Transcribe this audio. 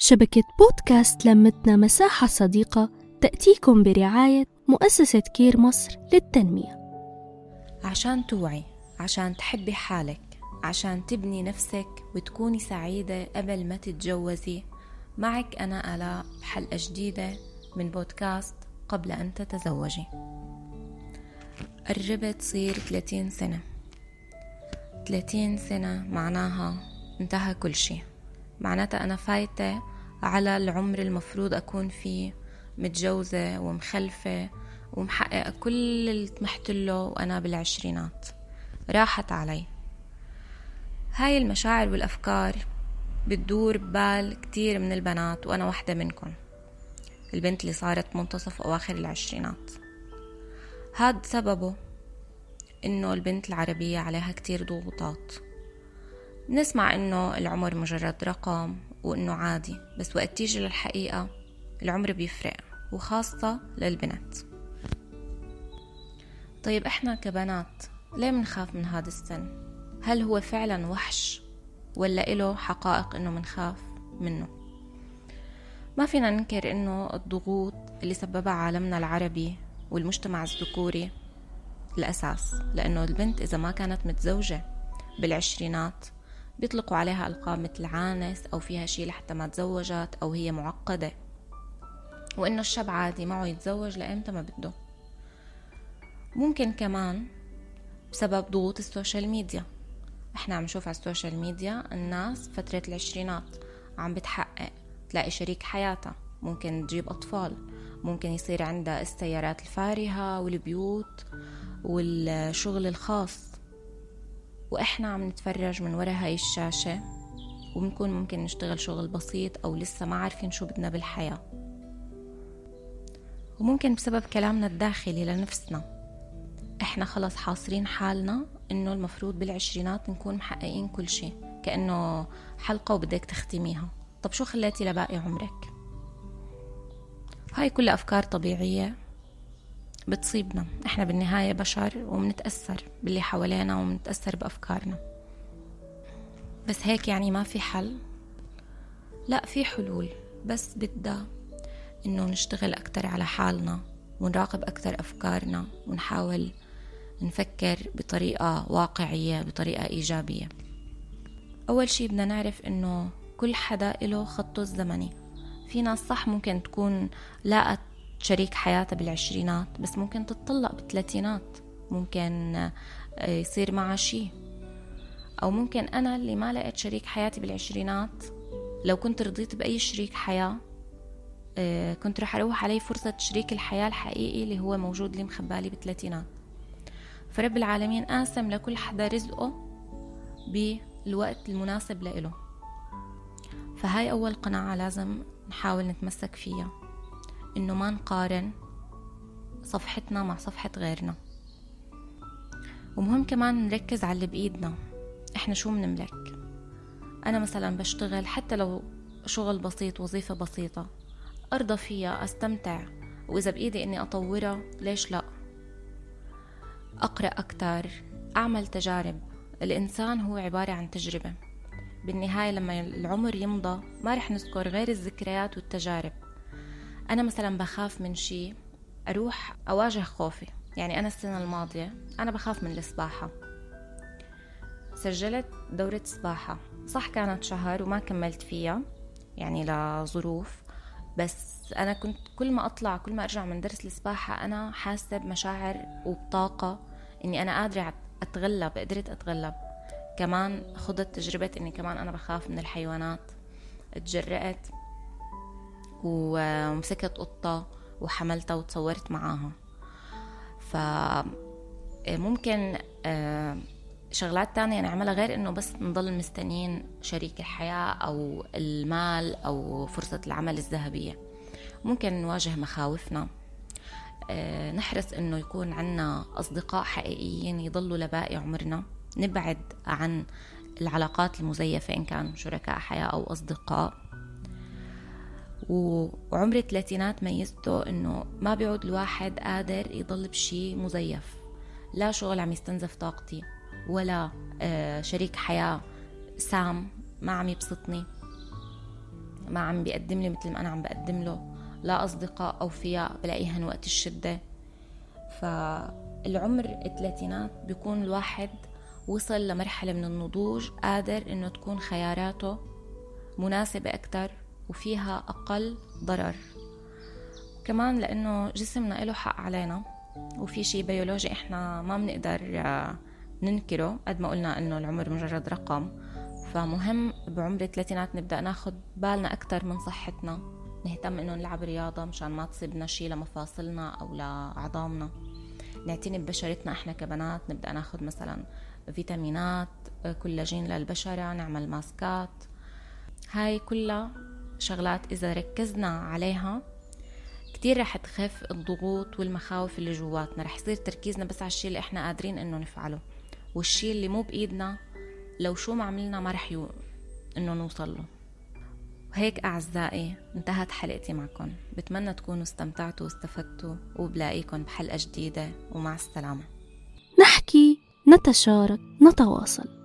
شبكة بودكاست لمتنا مساحة صديقة تأتيكم برعاية مؤسسة كير مصر للتنمية. عشان توعي عشان تحبي حالك عشان تبني نفسك وتكوني سعيدة قبل ما تتجوزي معك أنا آلاء بحلقة جديدة من بودكاست قبل أن تتزوجي. قربت تصير 30 سنة. 30 سنة معناها انتهى كل شي معناتها أنا فايتة على العمر المفروض أكون فيه متجوزة ومخلفة ومحققة كل اللي طمحت له وأنا بالعشرينات. راحت علي. هاي المشاعر والأفكار بتدور ببال كتير من البنات وأنا واحدة منكم. البنت اللي صارت منتصف أواخر العشرينات. هاد سببه إنه البنت العربية عليها كتير ضغوطات. نسمع إنه العمر مجرد رقم وإنه عادي بس وقت تيجي للحقيقة العمر بيفرق وخاصة للبنت طيب إحنا كبنات ليه منخاف من هذا السن؟ هل هو فعلا وحش ولا إله حقائق إنه منخاف منه؟ ما فينا ننكر إنه الضغوط اللي سببها عالمنا العربي والمجتمع الذكوري الأساس لأنه البنت إذا ما كانت متزوجة بالعشرينات بيطلقوا عليها ألقاب مثل عانس أو فيها شي لحتى ما تزوجت أو هي معقدة. وإنه الشاب عادي معه يتزوج لإمتى ما بده. ممكن كمان بسبب ضغوط ال social media. إحنا عم نشوف على ال social media الناس فترة العشرينات عم بتحقق تلاقي شريك حياتها. ممكن تجيب أطفال. ممكن يصير عندها السيارات الفارهة والبيوت والشغل الخاص. وإحنا عم نتفرج من وراء هاي الشاشة وبنكون ممكن نشتغل شغل بسيط أو لسه ما عارفين شو بدنا بالحياة. وممكن بسبب كلامنا الداخلي لنفسنا. إحنا خلص حاصرين حالنا إنه المفروض بالعشرينات نكون محققين كل شيء كأنه حلقة وبدك تختميها. طب شو خليتي لباقي عمرك؟ هاي كلها أفكار طبيعية. بتصيبنا. إحنا بالنهاية بشر ومنتأثر باللي حوالينا ومنتأثر بأفكارنا. بس هيك يعني ما في حل. لا في حلول. بس بدها إنه نشتغل أكتر على حالنا ونراقب أكتر أفكارنا ونحاول نفكر بطريقة واقعية بطريقة إيجابية. أول شي بدنا نعرف إنه كل حدا له خطه الزمني. في ناس صح ممكن تكون لاقت شريك حياتها بالعشرينات بس ممكن تتطلق بالثلاثينات ممكن آه، يصير معها شي. أو ممكن أنا اللي ما لقيت شريك حياتي بالعشرينات لو كنت رضيت بأي شريك حياة آه، كنت رح أروح علي فرصة شريك الحياة الحقيقي اللي هو موجود لي مخبالي بالثلاثينات. فرب العالمين قاسم لكل حدا رزقه بالوقت المناسب لإله. فهاي أول قناعة لازم نحاول نتمسك فيها. إنه ما نقارن صفحتنا مع صفحة غيرنا. ومهم كمان نركز على اللي بإيدنا. إحنا شو منملك؟ أنا مثلا بشتغل حتى لو شغل بسيط وظيفة بسيطة. أرضى فيها أستمتع. وإذا بإيدي إني أطورها ليش لأ؟ أقرأ أكتر أعمل تجارب. الإنسان هو عبارة عن تجربة. بالنهاية لما العمر يمضى ما رح نذكر غير الذكريات والتجارب. أنا مثلا بخاف من شيء أروح أواجه خوفي. يعني أنا السنة الماضية أنا بخاف من السباحة. سجلت دورة سباحة. صح كانت شهر وما كملت فيها يعني لظروف بس أنا كنت كل ما أطلع كل ما أرجع من درس السباحة أنا حاسة بمشاعر وبطاقة إني أنا قادرة أتغلب قدرت أتغلب. كمان خضت تجربة إني كمان أنا بخاف من الحيوانات. اتجرأت. ومسكت قطة وحملتها وتصورت معاها. ف ممكن آه، شغلات تانية نعملها غير إنه بس نضل مستنين شريك الحياة أو المال أو فرصة العمل الذهبية. ممكن نواجه مخاوفنا. آه، نحرص إنه يكون عنا أصدقاء حقيقيين يضلوا لباقي عمرنا. نبعد عن العلاقات المزيفة إن كانوا شركاء حياة أو أصدقاء. وعمر الثلاثينات ميزته إنه ما بيعود الواحد قادر يضل بشي مزيف. لا شغل عم يستنزف طاقتي ولا آه، شريك حياة سام ما عم يبسطني ما عم بيقدم لي مثل ما أنا عم بقدم له. لا أصدقاء أوفياء بلاقيهن وقت الشدة. فالعمر الثلاثينات بيكون الواحد وصل لمرحلة من النضوج قادر إنه تكون خياراته مناسبة أكتر. وفيها أقل ضرر. كمان لأنه جسمنا له حق علينا وفي شيء بيولوجي إحنا ما بنقدر آه، ننكره قد ما قلنا إنه العمر مجرد رقم. فمهم بعمر الثلاثينات نبدأ ناخد بالنا أكتر من صحتنا نهتم إنه نلعب رياضة مشان ما تصيبنا شيء لمفاصلنا أو لعظامنا نعتني ببشرتنا إحنا كبنات نبدأ ناخد مثلا فيتامينات كولاجين للبشرة نعمل ماسكات. هاي كلها شغلات إذا ركزنا عليها كتير رح تخف الضغوط والمخاوف اللي جواتنا. رح يصير تركيزنا بس على الشيء اللي إحنا قادرين إنه نفعله. والشيء اللي مو بإيدنا لو شو ما عملنا ما رح يو... إنه نوصل له. وهيك أعزائي انتهت حلقتي معكم. بتمنى تكونوا استمتعتوا واستفدتوا وبلاقيكم بحلقة جديدة ومع السلامة. نحكي نتشارك نتواصل.